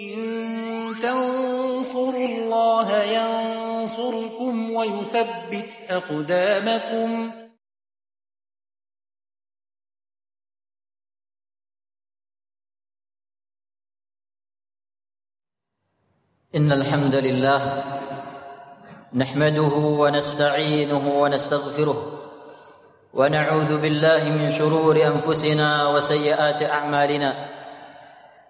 إن تنصروا الله ينصركم ويثبت أقدامكم. إن الحمد لله نحمده ونستعينه ونستغفره ونعوذ بالله من شرور أنفسنا وسيئات أعمالنا.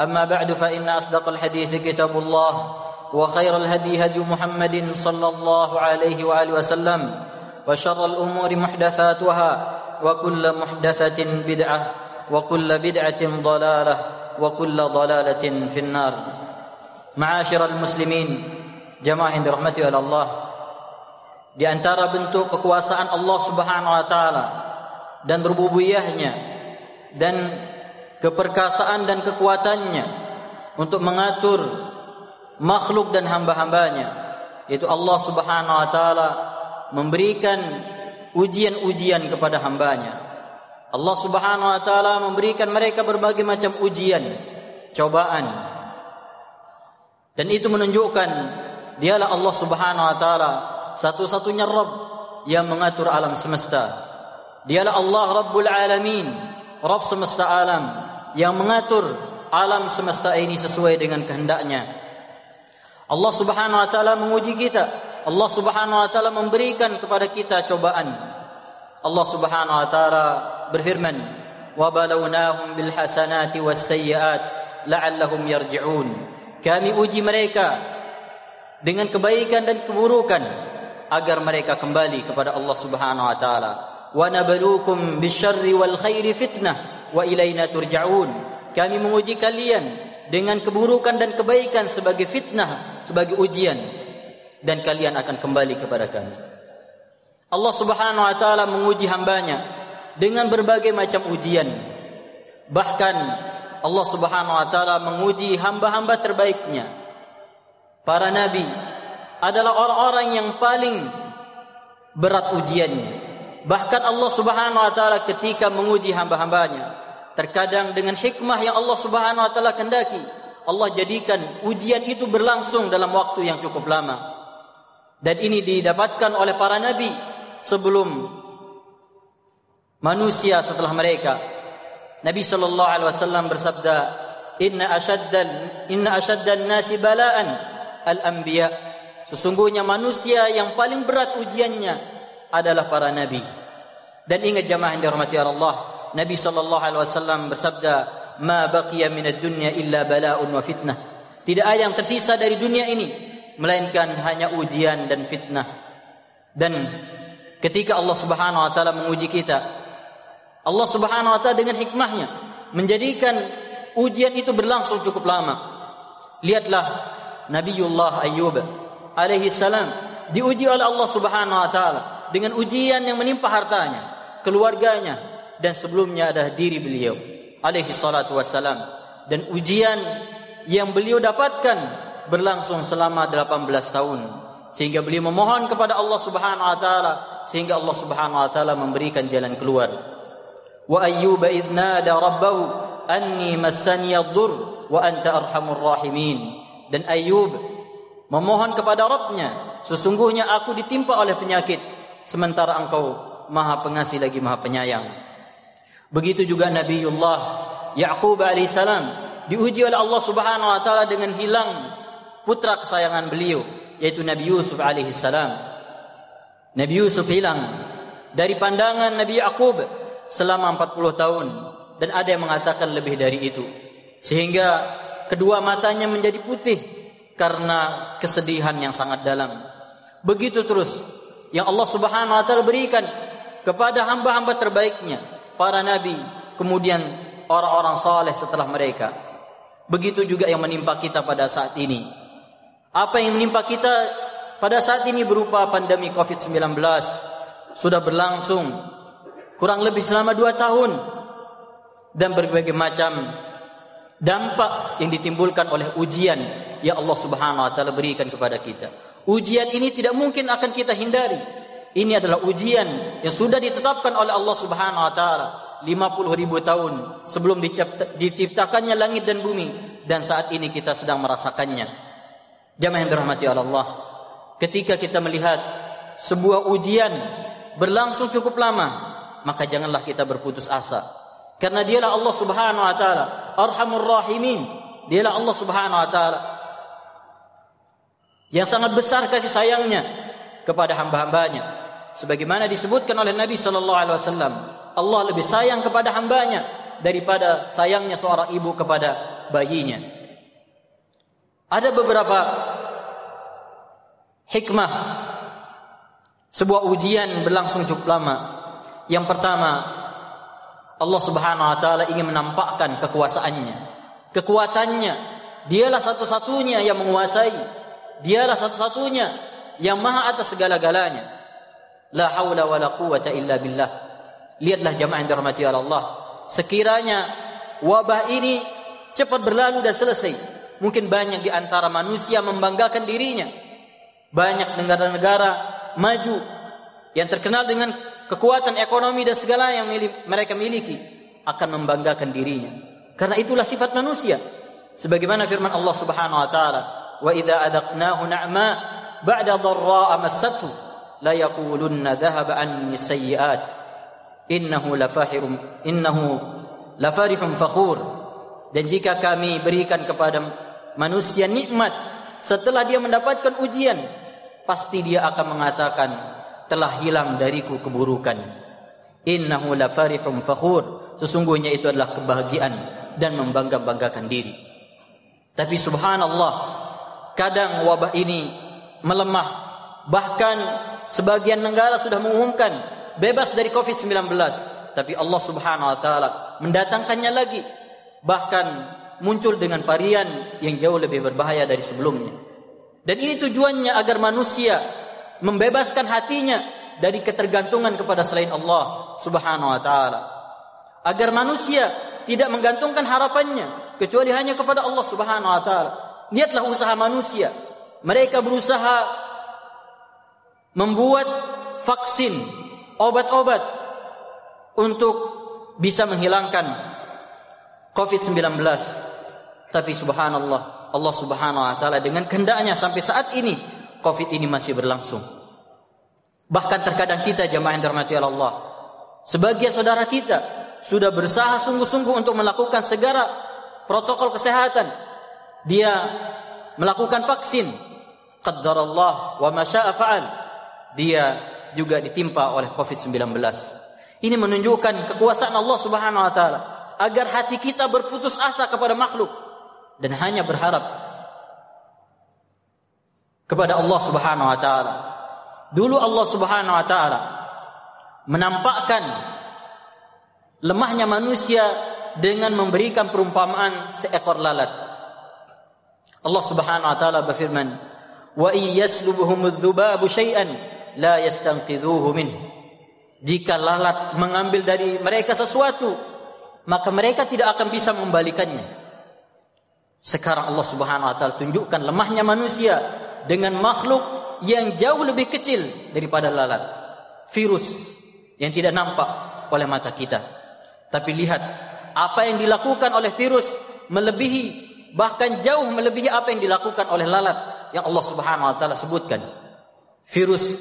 أما بعد فإن أصدق الحديث كتاب الله وخير الهدي هدي محمد صلى الله عليه وآله وسلم وشر الأمور محدثاتها وكل محدثة بدعة وكل بدعة ضلالة وكل ضلالة في النار. معاشر المسlimin jamaah yang oleh Allah. Di antara bentuk kekuasaan Allah Subhanahu wa taala dan rububiyahnya dan keperkasaan dan kekuatannya untuk mengatur makhluk dan hamba-hambanya yaitu Allah Subhanahu wa taala memberikan ujian-ujian kepada hambanya Allah Subhanahu wa taala memberikan mereka berbagai macam ujian, cobaan. Dan itu menunjukkan dialah Allah Subhanahu wa taala satu-satunya Rabb yang mengatur alam semesta. Dialah Allah Rabbul Alamin, Rabb semesta alam yang mengatur alam semesta ini sesuai dengan kehendaknya. Allah Subhanahu wa taala menguji kita. Allah Subhanahu wa taala memberikan kepada kita cobaan. Allah Subhanahu wa taala berfirman wa balawnahum bil hasanati was sayyiat la'allahum yarji'un kami uji mereka dengan kebaikan dan keburukan agar mereka kembali kepada Allah Subhanahu wa taala wa nabluukum bisyarri wal khairi fitnah wa ilaina turja'un kami menguji kalian dengan keburukan dan kebaikan sebagai fitnah sebagai ujian dan kalian akan kembali kepada kami Allah Subhanahu wa taala menguji hambanya dengan berbagai macam ujian. Bahkan Allah Subhanahu wa taala menguji hamba-hamba terbaiknya. Para nabi adalah orang-orang yang paling berat ujiannya. Bahkan Allah Subhanahu wa taala ketika menguji hamba-hambanya, terkadang dengan hikmah yang Allah Subhanahu wa taala kendaki, Allah jadikan ujian itu berlangsung dalam waktu yang cukup lama. Dan ini didapatkan oleh para nabi sebelum manusia setelah mereka. Nabi sallallahu alaihi wasallam bersabda, "Inna ashaddan inna ashaddan nasi bala'an al-anbiya." Sesungguhnya manusia yang paling berat ujiannya adalah para nabi. Dan ingat jamaah yang dirahmati Allah, Nabi sallallahu alaihi wasallam bersabda, "Ma baqiya min ad-dunya illa bala'un wa fitnah." Tidak ada yang tersisa dari dunia ini melainkan hanya ujian dan fitnah. Dan ketika Allah Subhanahu wa taala menguji kita, Allah Subhanahu wa taala dengan hikmahnya menjadikan ujian itu berlangsung cukup lama. Lihatlah Nabiullah Ayyub alaihi salam diuji oleh Allah Subhanahu wa taala dengan ujian yang menimpa hartanya, keluarganya dan sebelumnya ada diri beliau alaihi salatu wassalam. Dan ujian yang beliau dapatkan berlangsung selama 18 tahun. Sehingga beliau memohon kepada Allah Subhanahu wa taala sehingga Allah Subhanahu wa taala memberikan jalan keluar. Wa ayyuba idh nada rabbahu anni massani ad-dur wa anta arhamur rahimin. Dan Ayub memohon kepada Rabbnya sesungguhnya aku ditimpa oleh penyakit sementara engkau maha pengasih lagi maha penyayang begitu juga Nabiullah Yaqub alaihissalam diuji oleh Allah Subhanahu wa taala dengan hilang putra kesayangan beliau yaitu Nabi Yusuf alaihi salam. Nabi Yusuf hilang dari pandangan Nabi Yakub selama 40 tahun dan ada yang mengatakan lebih dari itu. Sehingga kedua matanya menjadi putih karena kesedihan yang sangat dalam. Begitu terus yang Allah Subhanahu wa taala berikan kepada hamba-hamba terbaiknya, para nabi, kemudian orang-orang saleh setelah mereka. Begitu juga yang menimpa kita pada saat ini. Apa yang menimpa kita pada saat ini berupa pandemi Covid-19 sudah berlangsung kurang lebih selama dua tahun dan berbagai macam dampak yang ditimbulkan oleh ujian yang Allah Subhanahu wa taala berikan kepada kita. Ujian ini tidak mungkin akan kita hindari. Ini adalah ujian yang sudah ditetapkan oleh Allah Subhanahu wa taala 50 ribu tahun sebelum diciptakannya langit dan bumi dan saat ini kita sedang merasakannya. Jamaah yang dirahmati Allah, ketika kita melihat sebuah ujian berlangsung cukup lama, maka janganlah kita berputus asa. Karena dialah Allah Subhanahu wa taala, Arhamur Rahimin. Dialah Allah Subhanahu wa taala yang sangat besar kasih sayangnya kepada hamba-hambanya. Sebagaimana disebutkan oleh Nabi sallallahu alaihi wasallam, Allah lebih sayang kepada hambanya daripada sayangnya seorang ibu kepada bayinya. Ada beberapa hikmah sebuah ujian berlangsung cukup lama. Yang pertama, Allah Subhanahu wa taala ingin menampakkan kekuasaannya, kekuatannya. Dialah satu-satunya yang menguasai. Dialah satu-satunya yang maha atas segala-galanya. La haula wa la quwata illa billah. Lihatlah jamaah yang dirahmati Allah. Sekiranya wabah ini cepat berlalu dan selesai. Mungkin banyak di antara manusia membanggakan dirinya. Banyak negara-negara maju yang terkenal dengan kekuatan ekonomi dan segala yang mereka miliki akan membanggakan dirinya. Karena itulah sifat manusia. Sebagaimana firman Allah Subhanahu wa taala, "Wa idza adaqnahu na'ma ba'da dharra'a massathu la yaqulunna dhahaba anni sayyi'at." innahu lafahirum innahu lafarihum fakhur. Dan jika kami berikan kepada manusia nikmat setelah dia mendapatkan ujian pasti dia akan mengatakan telah hilang dariku keburukan. Innahu lafarihum fakhur. Sesungguhnya itu adalah kebahagiaan dan membangga-banggakan diri. Tapi subhanallah kadang wabah ini melemah bahkan sebagian negara sudah mengumumkan bebas dari Covid-19, tapi Allah Subhanahu wa taala mendatangkannya lagi bahkan muncul dengan varian yang jauh lebih berbahaya dari sebelumnya. Dan ini tujuannya agar manusia membebaskan hatinya dari ketergantungan kepada selain Allah Subhanahu wa taala. Agar manusia tidak menggantungkan harapannya kecuali hanya kepada Allah Subhanahu wa taala. Lihatlah usaha manusia. Mereka berusaha membuat vaksin obat-obat untuk bisa menghilangkan COVID-19. Tapi subhanallah, Allah subhanahu wa ta'ala dengan kehendaknya sampai saat ini, COVID ini masih berlangsung. Bahkan terkadang kita jamaah yang dirahmati Allah, sebagian saudara kita sudah berusaha sungguh-sungguh untuk melakukan segala protokol kesehatan. Dia melakukan vaksin. Qaddarallah wa masya'a fa'al. Dia juga ditimpa oleh Covid-19. Ini menunjukkan kekuasaan Allah Subhanahu wa taala agar hati kita berputus asa kepada makhluk dan hanya berharap kepada Allah Subhanahu wa taala. Dulu Allah Subhanahu wa taala menampakkan lemahnya manusia dengan memberikan perumpamaan seekor lalat. Allah Subhanahu wa taala berfirman, "Wa iyyaslubuhum adh-dhubabu syai'an la yastanqidhuhu min. Jika lalat mengambil dari mereka sesuatu, maka mereka tidak akan bisa membalikannya. Sekarang Allah Subhanahu wa taala tunjukkan lemahnya manusia dengan makhluk yang jauh lebih kecil daripada lalat. Virus yang tidak nampak oleh mata kita. Tapi lihat apa yang dilakukan oleh virus melebihi bahkan jauh melebihi apa yang dilakukan oleh lalat yang Allah Subhanahu wa taala sebutkan. Virus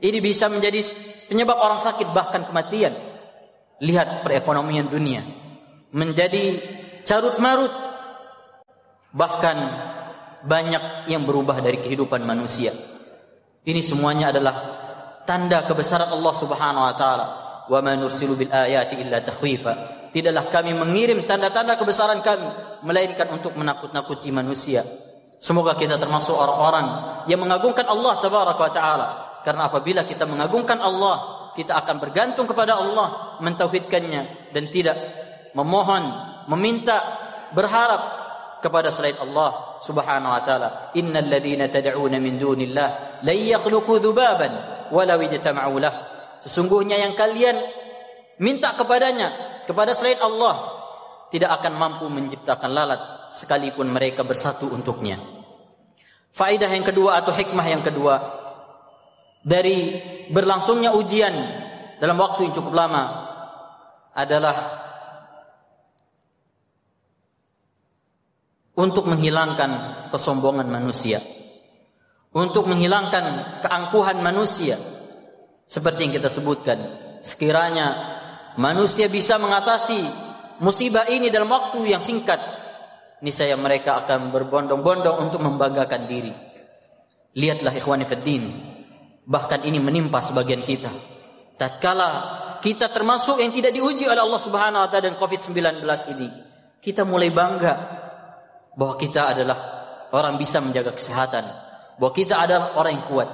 ini bisa menjadi penyebab orang sakit bahkan kematian. Lihat perekonomian dunia menjadi carut marut. Bahkan banyak yang berubah dari kehidupan manusia. Ini semuanya adalah tanda kebesaran Allah Subhanahu wa taala. Wa ma nursilu bil ayati illa takhwifa. Tidaklah kami mengirim tanda-tanda kebesaran kami melainkan untuk menakut-nakuti manusia. Semoga kita termasuk orang-orang yang mengagungkan Allah tabaraka wa taala. Karena apabila kita mengagungkan Allah, kita akan bergantung kepada Allah, mentauhidkannya dan tidak memohon, meminta, berharap kepada selain Allah Subhanahu wa taala. Innal ladzina tad'una min dunillah la yakhluqu dzubaban walau ijtama'u lah. Sesungguhnya yang kalian minta kepadanya kepada selain Allah tidak akan mampu menciptakan lalat sekalipun mereka bersatu untuknya. Faidah yang kedua atau hikmah yang kedua dari berlangsungnya ujian dalam waktu yang cukup lama adalah untuk menghilangkan kesombongan manusia, untuk menghilangkan keangkuhan manusia, seperti yang kita sebutkan. Sekiranya manusia bisa mengatasi musibah ini dalam waktu yang singkat, niscaya mereka akan berbondong-bondong untuk membanggakan diri. Lihatlah ikhwani fiddin, bahkan ini menimpa sebagian kita. Tatkala kita termasuk yang tidak diuji oleh Allah Subhanahu wa taala dan Covid-19 ini, kita mulai bangga bahwa kita adalah orang bisa menjaga kesehatan, bahwa kita adalah orang yang kuat.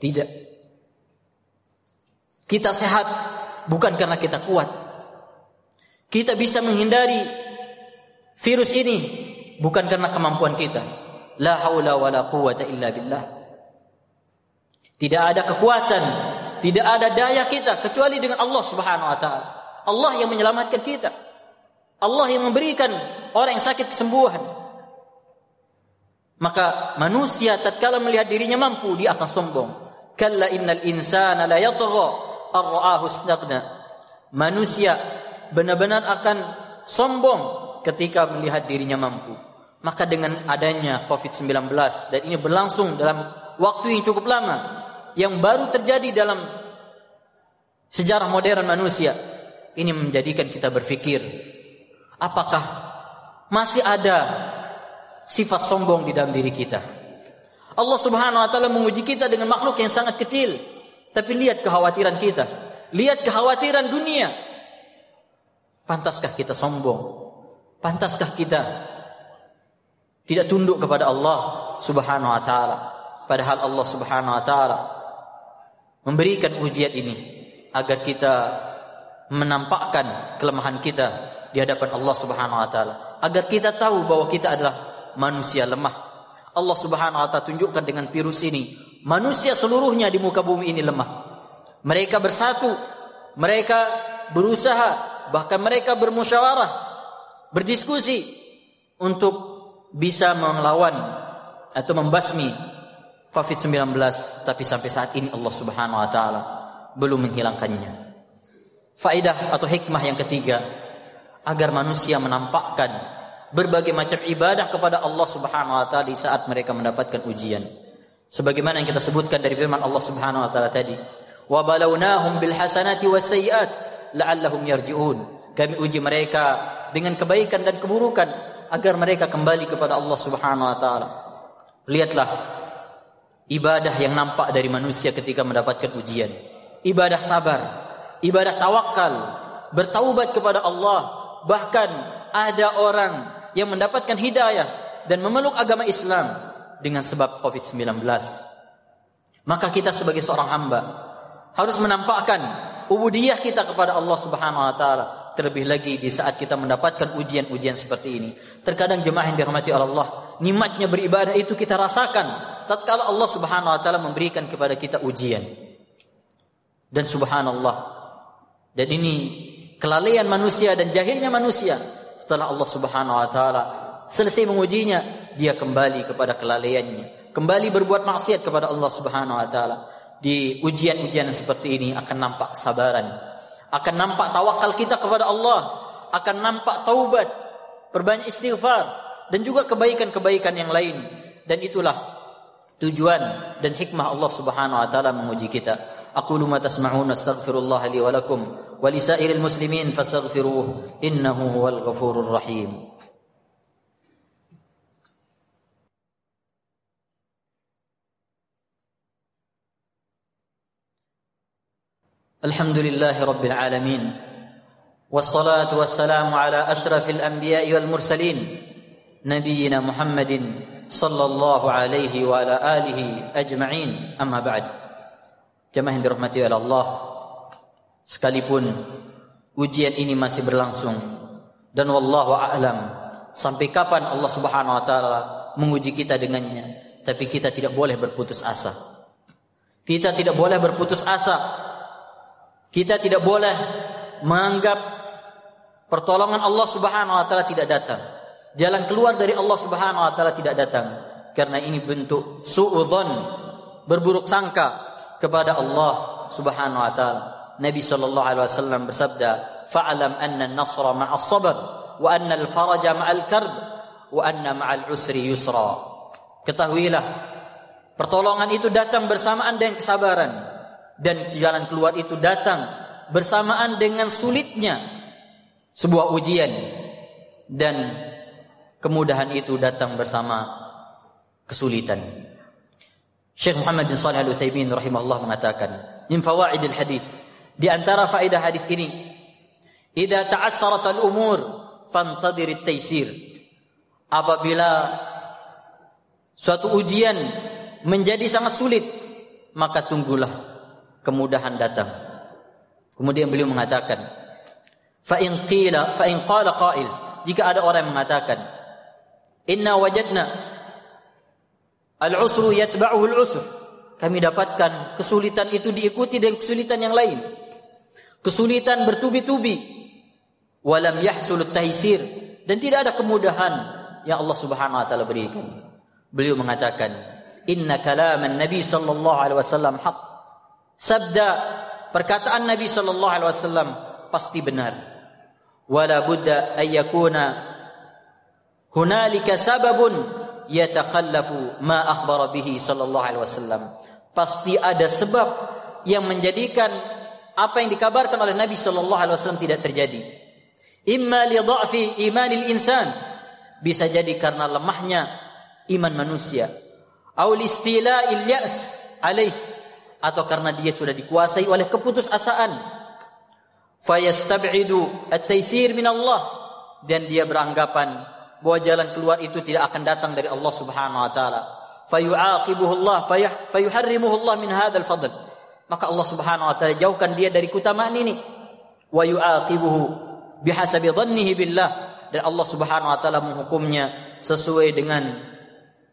Tidak. Kita sehat bukan karena kita kuat. Kita bisa menghindari virus ini bukan karena kemampuan kita. La haula wala quwata illa billah. Tidak ada kekuatan, tidak ada daya kita kecuali dengan Allah Subhanahu wa taala. Allah yang menyelamatkan kita. Allah yang memberikan orang yang sakit kesembuhan. Maka manusia tatkala melihat dirinya mampu dia akan sombong. Kalla innal insana la yatgha Manusia benar-benar akan sombong ketika melihat dirinya mampu. Maka dengan adanya COVID-19 dan ini berlangsung dalam waktu yang cukup lama yang baru terjadi dalam sejarah modern manusia ini menjadikan kita berpikir apakah masih ada sifat sombong di dalam diri kita? Allah Subhanahu wa taala menguji kita dengan makhluk yang sangat kecil. Tapi lihat kekhawatiran kita. Lihat kekhawatiran dunia. Pantaskah kita sombong? Pantaskah kita tidak tunduk kepada Allah Subhanahu wa taala? Padahal Allah Subhanahu wa taala memberikan ujian ini agar kita menampakkan kelemahan kita di hadapan Allah Subhanahu wa taala agar kita tahu bahwa kita adalah manusia lemah. Allah Subhanahu wa taala tunjukkan dengan virus ini, manusia seluruhnya di muka bumi ini lemah. Mereka bersatu, mereka berusaha, bahkan mereka bermusyawarah, berdiskusi untuk bisa melawan atau membasmi COVID-19, tapi sampai saat ini Allah Subhanahu wa taala belum menghilangkannya. Faidah atau hikmah yang ketiga agar manusia menampakkan berbagai macam ibadah kepada Allah Subhanahu wa taala di saat mereka mendapatkan ujian. Sebagaimana yang kita sebutkan dari firman Allah Subhanahu wa taala tadi, "Wa balawnahum bil hasanati was la'allahum yarji'un." Kami uji mereka dengan kebaikan dan keburukan agar mereka kembali kepada Allah Subhanahu wa taala. Lihatlah ibadah yang nampak dari manusia ketika mendapatkan ujian. Ibadah sabar, ibadah tawakal, bertaubat kepada Allah, bahkan ada orang yang mendapatkan hidayah dan memeluk agama Islam dengan sebab COVID-19. Maka kita sebagai seorang hamba harus menampakkan ubudiyah kita kepada Allah Subhanahu wa taala terlebih lagi di saat kita mendapatkan ujian-ujian seperti ini. Terkadang jemaah yang dirahmati Allah, nikmatnya beribadah itu kita rasakan tatkala Allah Subhanahu wa taala memberikan kepada kita ujian. Dan subhanallah. Dan ini kelalaian manusia dan jahilnya manusia setelah Allah Subhanahu wa taala selesai mengujinya dia kembali kepada kelalaiannya kembali berbuat maksiat kepada Allah Subhanahu wa taala di ujian-ujian seperti ini akan nampak sabaran akan nampak tawakal kita kepada Allah, akan nampak taubat, perbanyak istighfar dan juga kebaikan-kebaikan yang lain. Dan itulah tujuan dan hikmah Allah Subhanahu wa taala menguji kita. Aku luma matasma'un astaghfirullah li wa lakum wa li sa'iril muslimin fastaghfiruh innahu huwal ghafurur rahim. الحمد لله رب العالمين والصلاة والسلام على أشرف الأنبياء والمرسلين نبينا محمد صلى الله عليه وعلى آله أجمعين أما بعد Jemaah yang dirahmati oleh Allah Sekalipun ujian ini masih berlangsung Dan wallahu a'lam Sampai kapan Allah subhanahu wa ta'ala menguji kita dengannya Tapi kita tidak boleh berputus asa Kita tidak boleh berputus asa kita tidak boleh menganggap pertolongan Allah Subhanahu wa taala tidak datang. Jalan keluar dari Allah Subhanahu wa taala tidak datang karena ini bentuk suudzon berburuk sangka kepada Allah Subhanahu wa taala. Nabi sallallahu alaihi wasallam bersabda, "Fa'lam anna an-nasra ma'as sabr wa anna al-faraja ma'al karb wa anna ma'al usri yusra." Ketahuilah, pertolongan itu datang bersamaan dengan kesabaran dan jalan keluar itu datang bersamaan dengan sulitnya sebuah ujian dan kemudahan itu datang bersama kesulitan. Syekh Muhammad bin Shalih Al-Utsaimin rahimahullah mengatakan, "Min fawaidil hadis di antara faedah hadis ini, idza ta'assarat al-umur fantadir at-taysir." Apabila suatu ujian menjadi sangat sulit, maka tunggulah kemudahan datang. Kemudian beliau mengatakan, fa in qila fa in qala qail, jika ada orang yang mengatakan, inna wajadna al-usru yatba'uhu al-usr. Kami dapatkan kesulitan itu diikuti dengan kesulitan yang lain. Kesulitan bertubi-tubi. Walam yahsul taysir dan tidak ada kemudahan yang Allah Subhanahu wa taala berikan. Beliau mengatakan, "Inna kalaman Nabi sallallahu alaihi wasallam haqq." Sabda perkataan Nabi sallallahu alaihi wasallam pasti benar. Wala budda ayyakuna hunalika sababun yatakhallafu ma akhbara bihi sallallahu alaihi wasallam. Pasti ada sebab yang menjadikan apa yang dikabarkan oleh Nabi sallallahu alaihi wasallam tidak terjadi. Imma li dha'fi imanil insan bisa jadi karena lemahnya iman manusia. Aul istila'il ya's alaihi atau karena dia sudah dikuasai oleh keputusasaan. Fayastab'idu at-taysir min Allah dan dia beranggapan bahwa jalan keluar itu tidak akan datang dari Allah Subhanahu wa taala. Fayu'aqibuhu Allah fayuharrimuhu Allah min hadzal fadl. Maka Allah Subhanahu wa taala jauhkan dia dari keutamaan ini. Wa yu'aqibuhu bihasabi dhannihi billah. Dan Allah Subhanahu wa taala menghukumnya sesuai dengan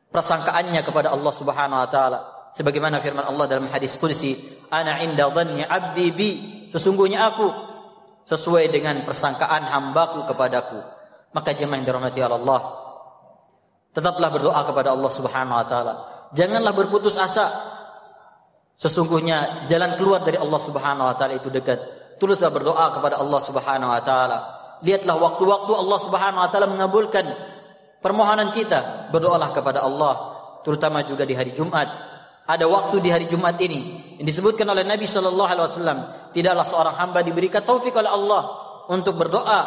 prasangkaannya kepada Allah Subhanahu wa taala sebagaimana firman Allah dalam hadis qudsi ana inda dhanni abdi bi. Sesungguhnya aku sesuai dengan persangkaan hambaku kepadaku. Maka jemaah yang dirahmati Allah tetaplah berdoa kepada Allah Subhanahu wa taala. Janganlah berputus asa. Sesungguhnya jalan keluar dari Allah Subhanahu wa taala itu dekat. Teruslah berdoa kepada Allah Subhanahu wa taala. Lihatlah waktu-waktu Allah Subhanahu wa taala mengabulkan permohonan kita. Berdoalah kepada Allah terutama juga di hari Jumat ada waktu di hari Jumat ini yang disebutkan oleh Nabi Shallallahu Alaihi Wasallam tidaklah seorang hamba diberikan taufik oleh Allah untuk berdoa.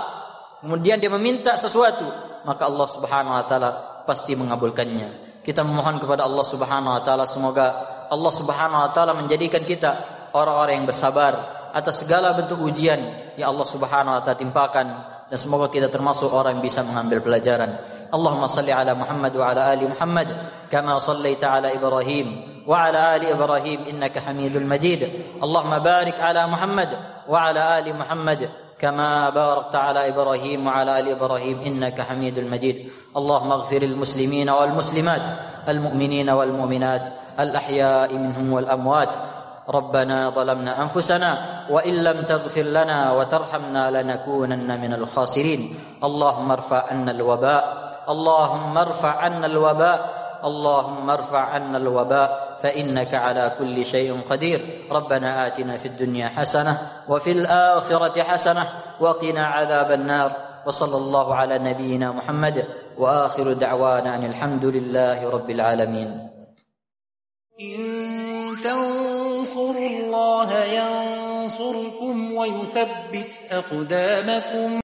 Kemudian dia meminta sesuatu maka Allah Subhanahu Wa Taala pasti mengabulkannya. Kita memohon kepada Allah Subhanahu Wa Taala semoga Allah Subhanahu Wa Taala menjadikan kita orang-orang yang bersabar atas segala bentuk ujian yang Allah Subhanahu Wa Taala timpakan dan semoga kita termasuk orang yang bisa mengambil pelajaran. Allahumma salli ala Muhammad wa ala ali Muhammad kama sallaita ala Ibrahim wa ala ali Ibrahim innaka Hamidul Majid. Allahumma barik ala Muhammad wa ala ali Muhammad كما باركت على إبراهيم وعلى ال إبراهيم انك حميد مجيد اللهم اغفر المسلمين والمسلمات المؤمنين والمؤمنات الاحياء منهم والاموات ربنا ظلمنا أنفسنا وإن لم تغفر لنا وترحمنا لنكونن من الخاسرين. اللهم ارفع عنا الوباء. اللهم ارفع عنا الوباء. اللهم ارفع عنا الوباء. فإنك على كل شيء قدير. ربنا آتنا في الدنيا حسنة وفي الآخرة حسنة وقنا عذاب النار. وصلى الله على نبينا محمد وآخر دعوانا أن الحمد لله رب العالمين. تنصروا الله ينصركم ويثبت أقدامكم.